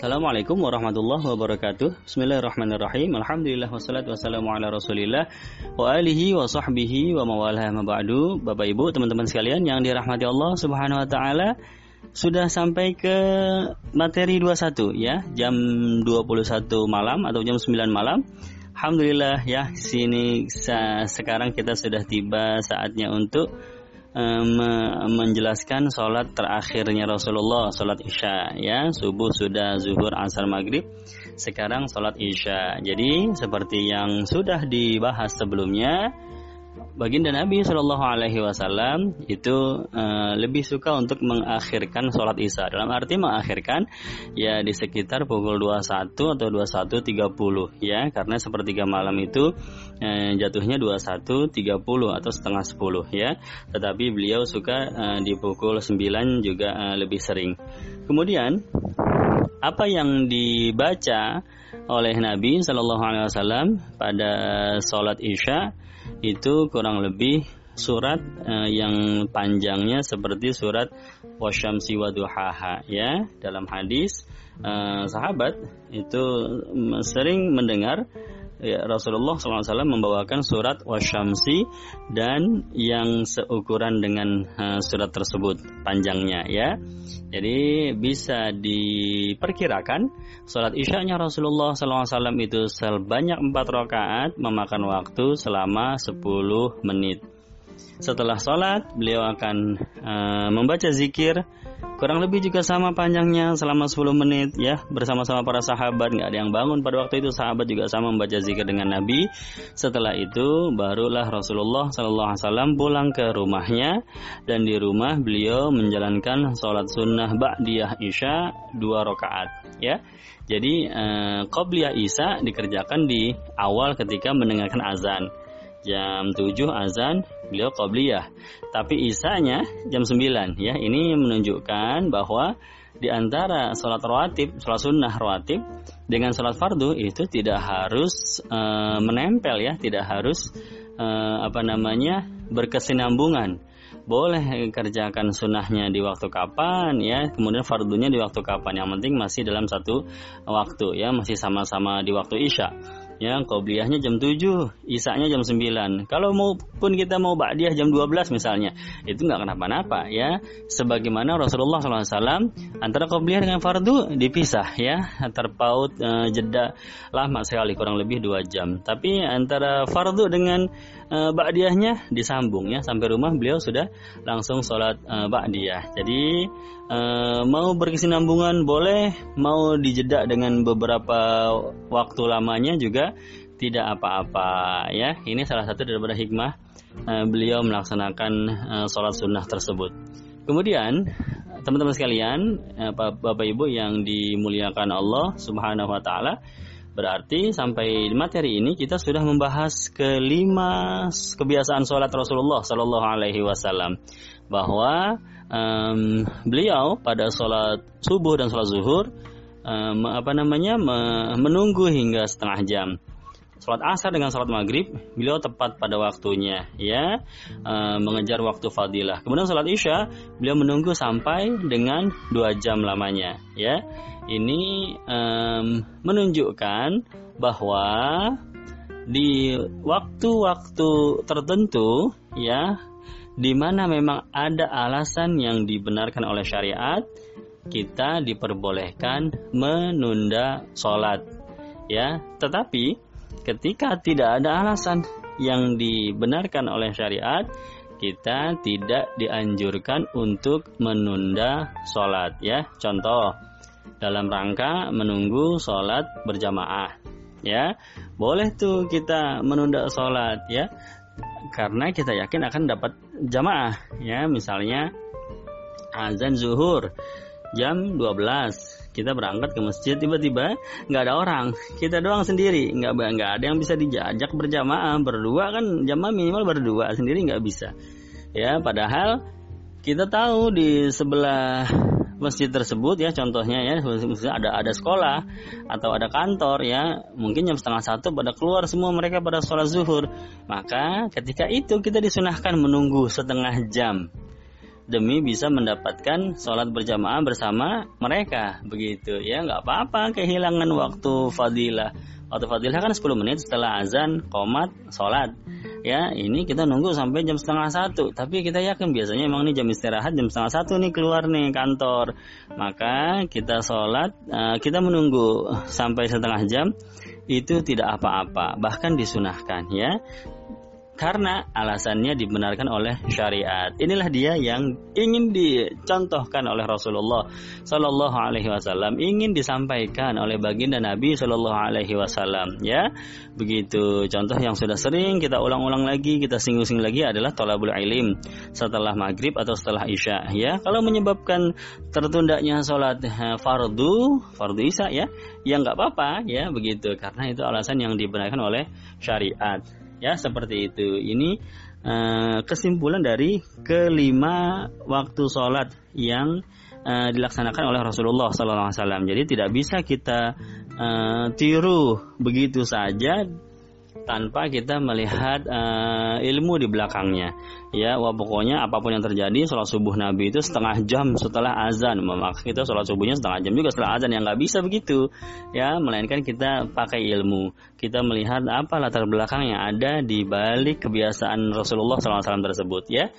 Assalamualaikum warahmatullahi wabarakatuh. Bismillahirrahmanirrahim. Alhamdulillah wassalatu wassalamu ala rasulillah Wa alihi wa sahbihi wa mawalah maba'du Bapak ibu teman-teman sekalian yang dirahmati Allah subhanahu wa ta'ala Sudah sampai ke materi 21 ya. Jam 21 malam atau jam 9 malam. Alhamdulillah ya sini sekarang kita sudah tiba saatnya untuk menjelaskan sholat terakhirnya Rasulullah sholat isya ya. Subuh sudah zuhur asar maghrib. Sekarang sholat isya. Jadi seperti yang sudah dibahas sebelumnya baginda Nabi Shallallahu Alaihi Wasallam itu uh, lebih suka untuk mengakhirkan sholat isya. Dalam arti mengakhirkan ya di sekitar pukul 21 atau 21.30 ya. Karena sepertiga malam itu uh, jatuhnya 21.30 atau setengah 10 ya. Tetapi beliau suka uh, di pukul 9 juga uh, lebih sering. Kemudian apa yang dibaca oleh Nabi Shallallahu Alaihi Wasallam pada sholat isya itu kurang lebih surat uh, yang panjangnya seperti surat wasyamsi waduhaha ya. Dalam hadis uh, sahabat itu sering mendengar ya, Rasulullah SAW membawakan surat wasyamsi dan yang seukuran dengan uh, surat tersebut panjangnya ya. Jadi bisa diperkirakan sholat isya-nya Rasulullah SAW itu sebanyak empat rakaat memakan waktu selama 10 menit. Setelah sholat, beliau akan uh, membaca zikir kurang lebih juga sama panjangnya selama 10 menit ya. Bersama-sama para sahabat nggak ada yang bangun pada waktu itu. Sahabat juga sama membaca zikir dengan Nabi. Setelah itu barulah Rasulullah Shallallahu Alaihi Wasallam pulang ke rumahnya. Dan di rumah beliau menjalankan sholat sunnah ba'diyah isya dua rakaat ya. Jadi eh, qobliyah isya dikerjakan di awal ketika mendengarkan azan jam 7 azan beliau qabliyah tapi isanya jam 9 ya. Ini menunjukkan bahwa di antara sholat rawatib, sholat sunnah rawatib dengan sholat fardu itu tidak harus e, menempel ya, tidak harus e, apa namanya berkesinambungan. Boleh kerjakan sunnahnya di waktu kapan ya, kemudian fardunya di waktu kapan. Yang penting masih dalam satu waktu ya, masih sama-sama di waktu isya ya qobliyahnya jam 7 isanya jam 9 kalau mau pun kita mau ba'diyah jam 12 misalnya itu nggak kenapa-napa ya. Sebagaimana Rasulullah SAW antara qobliyah dengan fardu dipisah ya. Terpaut uh, jeda lama sekali kurang lebih dua jam. Tapi antara fardu dengan uh, ba'diyahnya disambung ya. Sampai rumah beliau sudah langsung sholat uh, ba'diyah. Jadi uh, mau berkesinambungan boleh mau dijeda dengan beberapa waktu lamanya juga tidak apa-apa ya. Ini salah satu daripada hikmah uh, beliau melaksanakan uh, sholat sunnah tersebut. Kemudian teman-teman sekalian, uh, Bapak Ibu yang dimuliakan Allah Subhanahu wa taala, berarti sampai materi ini kita sudah membahas kelima kebiasaan sholat Rasulullah Shallallahu alaihi wasallam bahwa um, beliau pada sholat subuh dan sholat zuhur um, apa namanya menunggu hingga setengah jam Sholat asar dengan sholat maghrib beliau tepat pada waktunya ya e, mengejar waktu fadilah. Kemudian sholat isya beliau menunggu sampai dengan dua jam lamanya ya. Ini e, menunjukkan bahwa di waktu-waktu tertentu ya di mana memang ada alasan yang dibenarkan oleh syariat kita diperbolehkan menunda sholat ya tetapi ketika tidak ada alasan yang dibenarkan oleh syariat, kita tidak dianjurkan untuk menunda sholat ya. Contoh, dalam rangka menunggu sholat berjamaah ya. Boleh tuh kita menunda sholat ya. Karena kita yakin akan dapat jamaah ya. Misalnya azan zuhur jam 12 kita berangkat ke masjid tiba-tiba nggak ada orang. Kita doang sendiri. Nggak nggak ada yang bisa dijajak berjamaah. Berdua kan jamaah minimal berdua sendiri nggak bisa. Ya padahal kita tahu di sebelah masjid tersebut ya contohnya ya ada ada sekolah atau ada kantor ya mungkin jam setengah satu pada keluar semua mereka pada sholat zuhur. Maka ketika itu kita disunahkan menunggu setengah jam demi bisa mendapatkan sholat berjamaah bersama mereka. Begitu ya nggak apa-apa kehilangan waktu fadilah. Waktu fadilah kan 10 menit setelah azan komat sholat. Ya ini kita nunggu sampai jam setengah satu. Tapi kita yakin biasanya emang ini jam istirahat jam setengah satu nih keluar nih kantor. Maka kita sholat uh, kita menunggu sampai setengah jam itu tidak apa-apa. Bahkan disunahkan ya karena alasannya dibenarkan oleh syariat. Inilah dia yang ingin dicontohkan oleh Rasulullah Sallallahu Alaihi Wasallam, ingin disampaikan oleh baginda Nabi Sallallahu Alaihi Wasallam. Ya, begitu. Contoh yang sudah sering kita ulang-ulang lagi, kita singgung-singgung lagi adalah tolabul ilim setelah maghrib atau setelah isya. Ya, kalau menyebabkan tertundanya sholat fardu, fardu isya ya, ya nggak apa-apa ya begitu karena itu alasan yang dibenarkan oleh syariat ya seperti itu. Ini uh, kesimpulan dari kelima waktu sholat yang uh, dilaksanakan oleh Rasulullah SAW jadi tidak bisa kita uh, tiru begitu saja tanpa kita melihat uh, ilmu di belakangnya. Ya, wah pokoknya apa pun yang terjadi, sholat subuh Nabi itu setengah jam setelah azan. Maka kita sholat subuhnya setengah jam juga setelah azan yang nggak bisa begitu. Ya, melainkan kita pakai ilmu. Kita melihat apa latar belakang yang ada di balik kebiasaan Rasulullah SAW tersebut. Ya,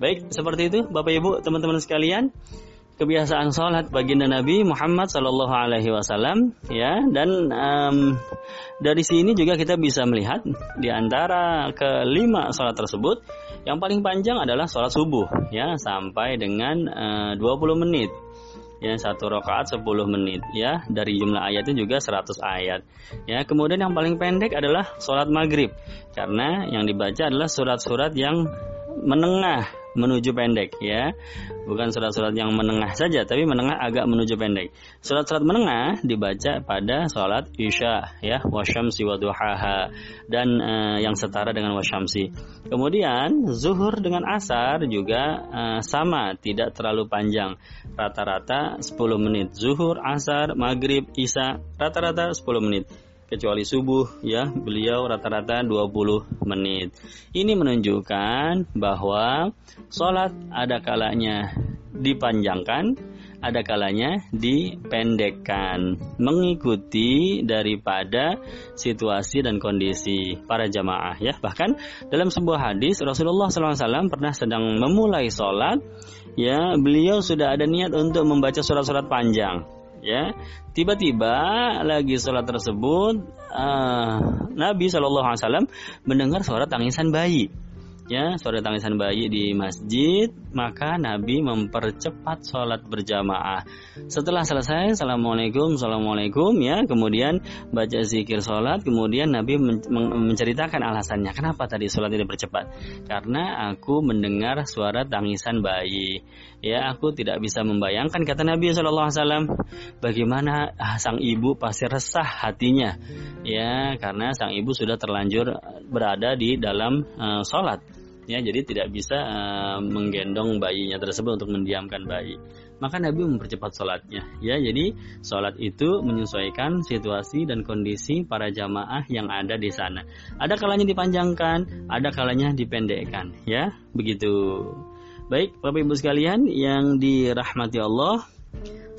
baik seperti itu, Bapak Ibu, teman-teman sekalian kebiasaan sholat baginda Nabi Muhammad Shallallahu Alaihi Wasallam ya. Dan um, dari sini juga kita bisa melihat di antara kelima sholat tersebut yang paling panjang adalah sholat subuh ya sampai dengan uh, 20 menit ya satu rakaat 10 menit ya. Dari jumlah ayatnya juga 100 ayat ya. Kemudian yang paling pendek adalah sholat maghrib karena yang dibaca adalah surat-surat yang menengah menuju pendek ya. Bukan surat-surat yang menengah saja tapi menengah agak menuju pendek. Surat-surat menengah dibaca pada sholat Isya ya, wasyamsi wa duhaha dan uh, yang setara dengan wasyamsi. Kemudian zuhur dengan asar juga uh, sama, tidak terlalu panjang. Rata-rata 10 menit. Zuhur, asar, maghrib, isya rata-rata 10 menit kecuali subuh ya beliau rata-rata 20 menit. Ini menunjukkan bahwa sholat ada kalanya dipanjangkan, ada kalanya dipendekkan, mengikuti daripada situasi dan kondisi para jamaah ya. Bahkan dalam sebuah hadis Rasulullah SAW pernah sedang memulai sholat, ya beliau sudah ada niat untuk membaca surat-surat panjang ya. Tiba-tiba lagi sholat tersebut uh, Nabi Shallallahu Alaihi Wasallam mendengar suara tangisan bayi ya suara tangisan bayi di masjid maka Nabi mempercepat sholat berjamaah. Setelah selesai assalamualaikum assalamualaikum ya kemudian baca zikir sholat kemudian Nabi men menceritakan alasannya. Kenapa tadi sholat ini bercepat? Karena aku mendengar suara tangisan bayi. Ya aku tidak bisa membayangkan kata Nabi Wasallam bagaimana sang ibu pasti resah hatinya. Ya karena sang ibu sudah terlanjur berada di dalam uh, sholat jadi tidak bisa uh, menggendong bayinya tersebut untuk mendiamkan bayi. Maka Nabi mempercepat sholatnya ya. Jadi sholat itu menyesuaikan situasi dan kondisi para jamaah yang ada di sana. Ada kalanya dipanjangkan ada kalanya dipendekkan ya. Begitu. Baik Bapak Ibu sekalian yang dirahmati Allah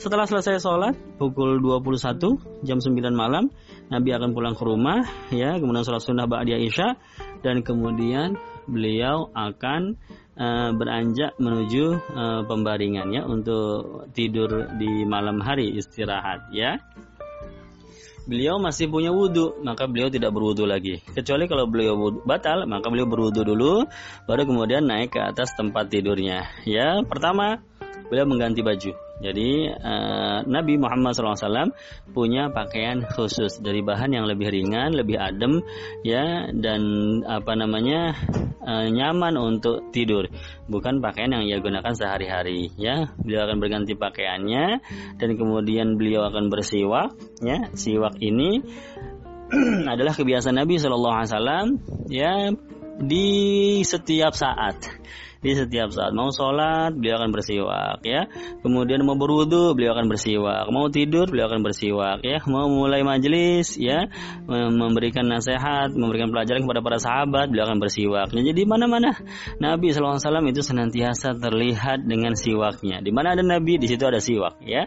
setelah selesai sholat pukul 21 jam 9 malam Nabi akan pulang ke rumah ya. Kemudian sholat sunnah ba'diyah isya dan kemudian beliau akan uh, beranjak menuju uh, pembaringan ya untuk tidur di malam hari istirahat ya. Beliau masih punya wudhu, maka beliau tidak berwudhu lagi. Kecuali kalau beliau batal, maka beliau berwudhu dulu, baru kemudian naik ke atas tempat tidurnya. Ya, pertama beliau mengganti baju jadi uh, Nabi Muhammad SAW punya pakaian khusus dari bahan yang lebih ringan, lebih adem, ya dan apa namanya uh, nyaman untuk tidur, bukan pakaian yang ia gunakan sehari-hari. Ya, beliau akan berganti pakaiannya dan kemudian beliau akan bersiwak. Ya, siwak ini adalah kebiasaan Nabi Wasallam ya di setiap saat di setiap saat. Mau sholat beliau akan bersiwak ya. Kemudian mau berwudu beliau akan bersiwak. Mau tidur beliau akan bersiwak ya. Mau mulai majelis ya. Memberikan nasihat memberikan pelajaran kepada para sahabat beliau akan bersiwak. Nah, jadi mana-mana. Nabi SAW itu senantiasa terlihat dengan siwaknya. Di mana ada Nabi di situ ada siwak ya.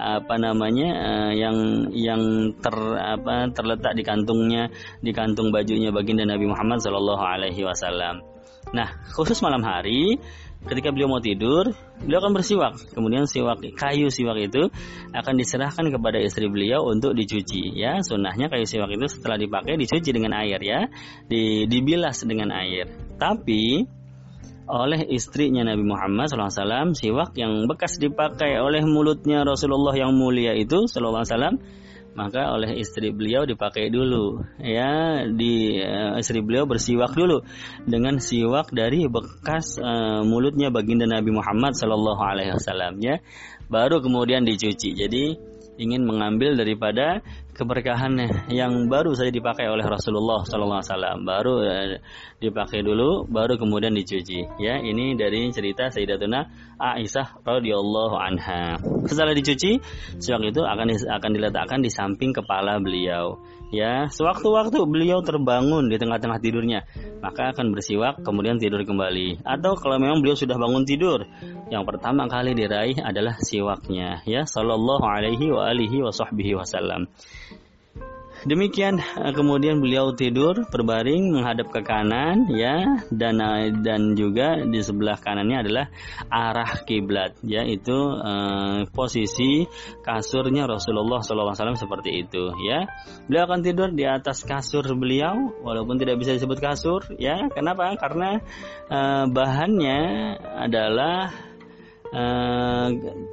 Apa namanya uh, yang yang ter apa terletak di kantungnya di kantung bajunya baginda Nabi Muhammad Shallallahu Alaihi Wasallam. Nah khusus malam hari ketika beliau mau tidur beliau akan bersiwak. Kemudian siwak kayu siwak itu akan diserahkan kepada istri beliau untuk dicuci ya. Sunnahnya kayu siwak itu setelah dipakai dicuci dengan air ya. Di, dibilas dengan air. Tapi oleh istrinya Nabi Muhammad SAW siwak yang bekas dipakai oleh mulutnya Rasulullah yang mulia itu SAW maka oleh istri beliau dipakai dulu. Ya di uh, istri beliau bersiwak dulu dengan siwak dari bekas uh, mulutnya baginda Nabi Muhammad Shallallahu Alaihi Wasallam ya. Baru kemudian dicuci. Jadi ingin mengambil daripada keberkahannya. Yang baru saja dipakai oleh Rasulullah SAW baru eh, dipakai dulu baru kemudian dicuci. Ya ini dari cerita Sayyidatuna Aisyah radhiyallahu anha. Setelah dicuci siwak itu akan akan diletakkan di samping kepala beliau ya sewaktu-waktu beliau terbangun di tengah-tengah tidurnya maka akan bersiwak kemudian tidur kembali. Atau kalau memang beliau sudah bangun tidur yang pertama kali diraih adalah siwaknya ya sallallahu alaihi wa alihi wasallam Demikian eh, kemudian beliau tidur berbaring menghadap ke kanan ya dan eh, dan juga di sebelah kanannya adalah arah kiblat ya itu eh, posisi kasurnya Rasulullah SAW seperti itu ya. Beliau akan tidur di atas kasur beliau walaupun tidak bisa disebut kasur ya. Kenapa? Karena eh, bahannya adalah eh,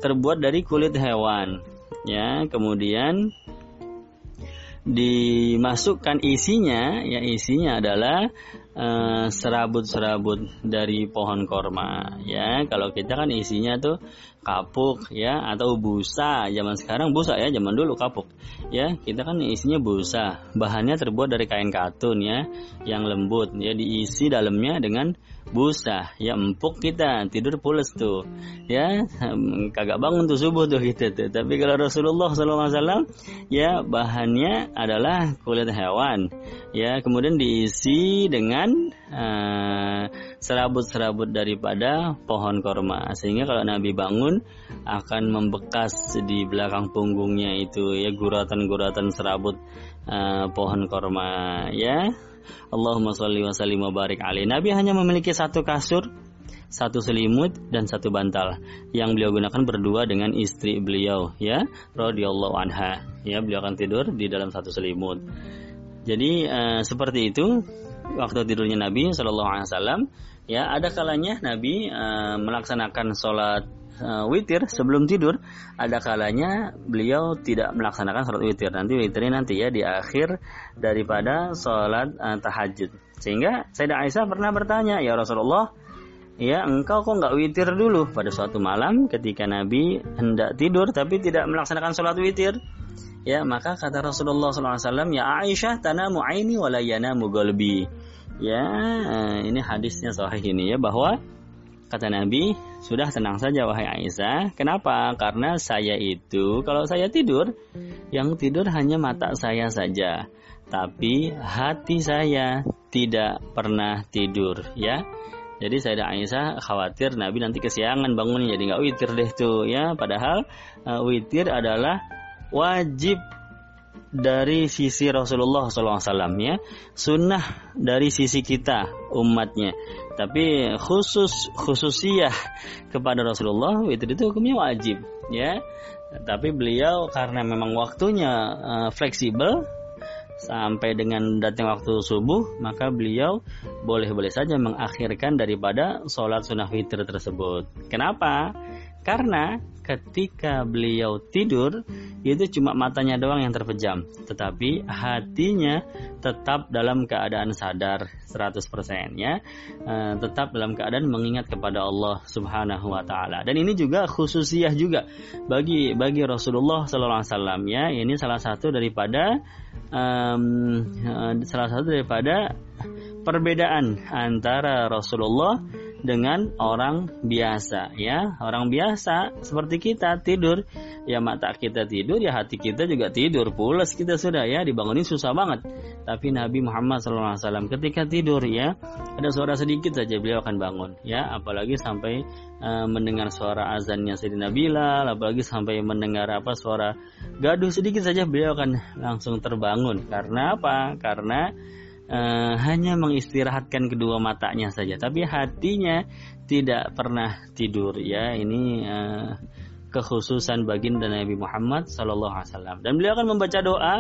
terbuat dari kulit hewan ya. Kemudian dimasukkan isinya ya isinya adalah eh, serabut-serabut uh, dari pohon korma ya. Kalau kita kan isinya tuh kapuk ya atau busa. Zaman sekarang busa ya zaman dulu kapuk. Ya kita kan isinya busa. Bahannya terbuat dari kain katun ya yang lembut. Ya diisi dalamnya dengan busa. Ya empuk kita tidur pules tuh. Ya kagak bangun tuh subuh tuh gitu tuh. Tapi kalau Rasulullah SAW ya bahannya adalah kulit hewan. Ya kemudian diisi dengan uh, serabut-serabut daripada pohon korma. Sehingga kalau Nabi bangun akan membekas di belakang punggungnya itu ya guratan-guratan serabut uh, pohon korma ya. Allahumma sholli wa sallim wa barik alaih. Nabi hanya memiliki satu kasur, satu selimut dan satu bantal yang beliau gunakan berdua dengan istri beliau ya radhiyallahu anha. Ya beliau akan tidur di dalam satu selimut. Jadi uh, seperti itu waktu tidurnya Nabi Shallallahu Alaihi Wasallam ya ada kalanya Nabi uh, melaksanakan sholat uh, witir sebelum tidur, ada kalanya beliau tidak melaksanakan sholat witir. Nanti witirnya nanti ya di akhir daripada sholat uh, tahajud. Sehingga Sayyidah Aisyah pernah bertanya, ya Rasulullah, ya engkau kok nggak witir dulu pada suatu malam ketika Nabi hendak tidur tapi tidak melaksanakan sholat witir. Ya maka kata Rasulullah SAW, ya Aisyah tanamu aini walayana mugolbi. Ya ini hadisnya sahih ini ya bahwa Kata Nabi, sudah tenang saja wahai Aisyah. Kenapa? Karena saya itu kalau saya tidur, yang tidur hanya mata saya saja. Tapi hati saya tidak pernah tidur, ya. Jadi saya Aisyah khawatir Nabi nanti kesiangan bangun jadi nggak witir deh tuh ya. Padahal uh, witir adalah wajib dari sisi Rasulullah SAW ya. Sunnah dari sisi kita umatnya. Tapi khusus khususiyah kepada Rasulullah itu itu hukumnya wajib ya. Tapi beliau karena memang waktunya uh, fleksibel sampai dengan datang waktu subuh maka beliau boleh-boleh saja mengakhirkan daripada sholat sunnah witir tersebut. Kenapa? Karena ketika beliau tidur itu cuma matanya doang yang terpejam. Tetapi hatinya tetap dalam keadaan sadar 100% ya uh, tetap dalam keadaan mengingat kepada Allah Subhanahu wa taala. Dan ini juga khususiah juga bagi bagi Rasulullah sallallahu alaihi wasallam ya. Ini salah satu daripada um, salah satu daripada perbedaan antara Rasulullah dengan orang biasa ya. Orang biasa seperti kita tidur. Ya mata kita tidur ya hati kita juga tidur. Pulas kita sudah ya. Dibangunin susah banget. Tapi Nabi Muhammad SAW ketika tidur ya ada suara sedikit saja beliau akan bangun ya. Apalagi sampai uh, mendengar suara azannya Sayyidina Bilal apalagi sampai mendengar apa suara gaduh sedikit saja beliau akan langsung terbangun. Karena apa? Karena uh, hanya mengistirahatkan kedua matanya saja, tapi hatinya tidak pernah tidur. Ya, ini uh, kekhususan baginda Nabi Muhammad Sallallahu Alaihi Wasallam. Dan beliau akan membaca doa.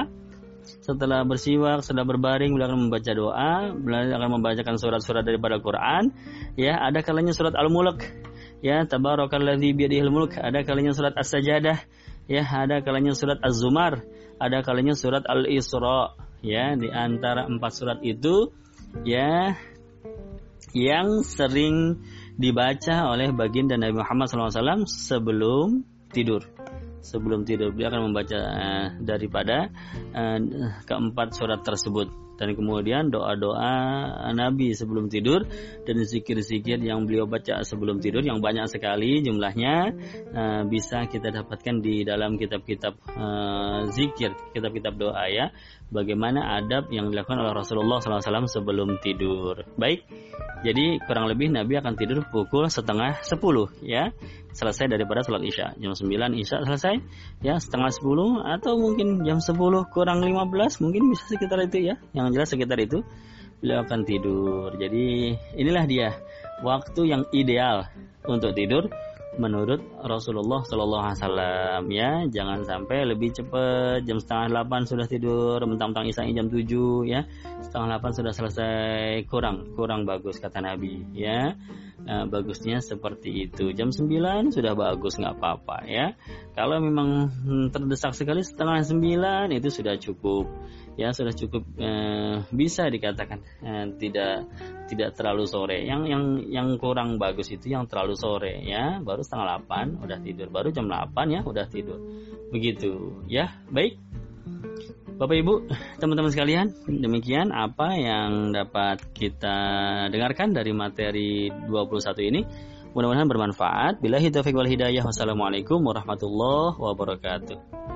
Setelah bersiwak, setelah berbaring, beliau akan membaca doa, beliau akan membacakan surat-surat daripada Quran. Ya, ada kalanya surat Al-Mulk, ya, Tabarakalladzi biyadihil mulk, ada kalanya surat As-Sajadah, ya, ada kalanya surat Az-Zumar, ada kalanya surat Al-Isra, ya di antara empat surat itu ya yang sering dibaca oleh baginda Nabi Muhammad SAW sebelum tidur sebelum tidur beliau akan membaca uh, daripada uh, keempat surat tersebut dan kemudian doa-doa Nabi sebelum tidur dan zikir-zikir yang beliau baca sebelum tidur yang banyak sekali jumlahnya uh, bisa kita dapatkan di dalam kitab-kitab zikir, kitab-kitab doa ya. Bagaimana adab yang dilakukan oleh Rasulullah SAW sebelum tidur. Baik, jadi kurang lebih Nabi akan tidur pukul setengah sepuluh ya. Selesai daripada sholat isya. Jam 9 isya selesai ya setengah 10 atau mungkin jam 10 kurang 15 mungkin bisa sekitar itu ya. Yang jelas sekitar itu beliau akan tidur. Jadi inilah dia waktu yang ideal untuk tidur menurut Rasulullah Shallallahu Alaihi Wasallam ya jangan sampai lebih cepat. Jam setengah delapan sudah tidur mentang-mentang isanya jam tujuh ya. Setengah delapan sudah selesai. Kurang kurang bagus kata Nabi ya nah, bagusnya seperti itu jam sembilan sudah bagus nggak apa-apa ya kalau memang terdesak sekali setengah sembilan itu sudah cukup ya sudah cukup eh, bisa dikatakan eh, tidak tidak terlalu sore. Yang yang yang kurang bagus itu yang terlalu sore ya, baru setengah 8 udah tidur, baru jam 8 ya udah tidur. Begitu ya. Baik. Bapak Ibu, teman-teman sekalian, demikian apa yang dapat kita dengarkan dari materi 21 ini. Mudah-mudahan bermanfaat. Bila hidayah wal hidayah. Wassalamualaikum warahmatullahi wabarakatuh.